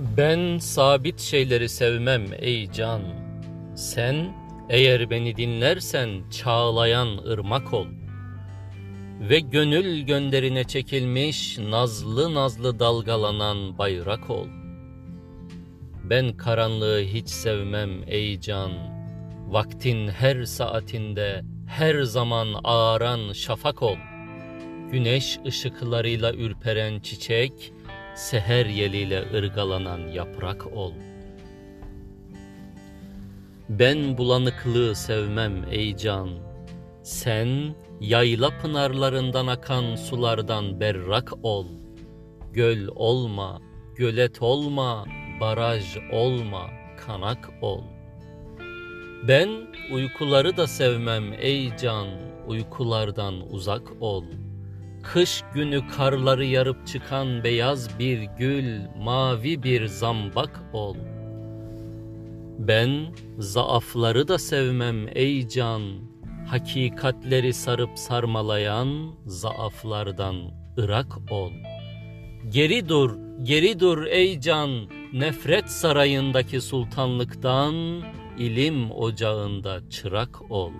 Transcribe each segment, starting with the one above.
Ben sabit şeyleri sevmem ey can. Sen eğer beni dinlersen çağlayan ırmak ol. Ve gönül gönderine çekilmiş nazlı nazlı dalgalanan bayrak ol. Ben karanlığı hiç sevmem ey can. Vaktin her saatinde her zaman ağaran şafak ol. Güneş ışıklarıyla ürperen çiçek, seher yeliyle ırgalanan yaprak ol. Ben bulanıklığı sevmem ey can. Sen yayla pınarlarından akan sulardan berrak ol. Göl olma, gölet olma, baraj olma, kanak ol. Ben uykuları da sevmem ey can, uykulardan uzak ol.'' Kış günü karları yarıp çıkan beyaz bir gül, mavi bir zambak ol. Ben zaafları da sevmem ey can, hakikatleri sarıp sarmalayan zaaflardan ırak ol. Geri dur, geri dur ey can, nefret sarayındaki sultanlıktan, ilim ocağında çırak ol.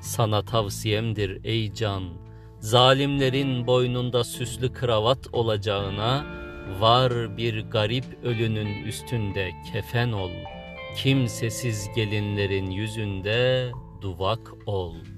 Sana tavsiyemdir ey can, zalimlerin boynunda süslü kravat olacağına var bir garip ölünün üstünde kefen ol. Kimsesiz gelinlerin yüzünde duvak ol.''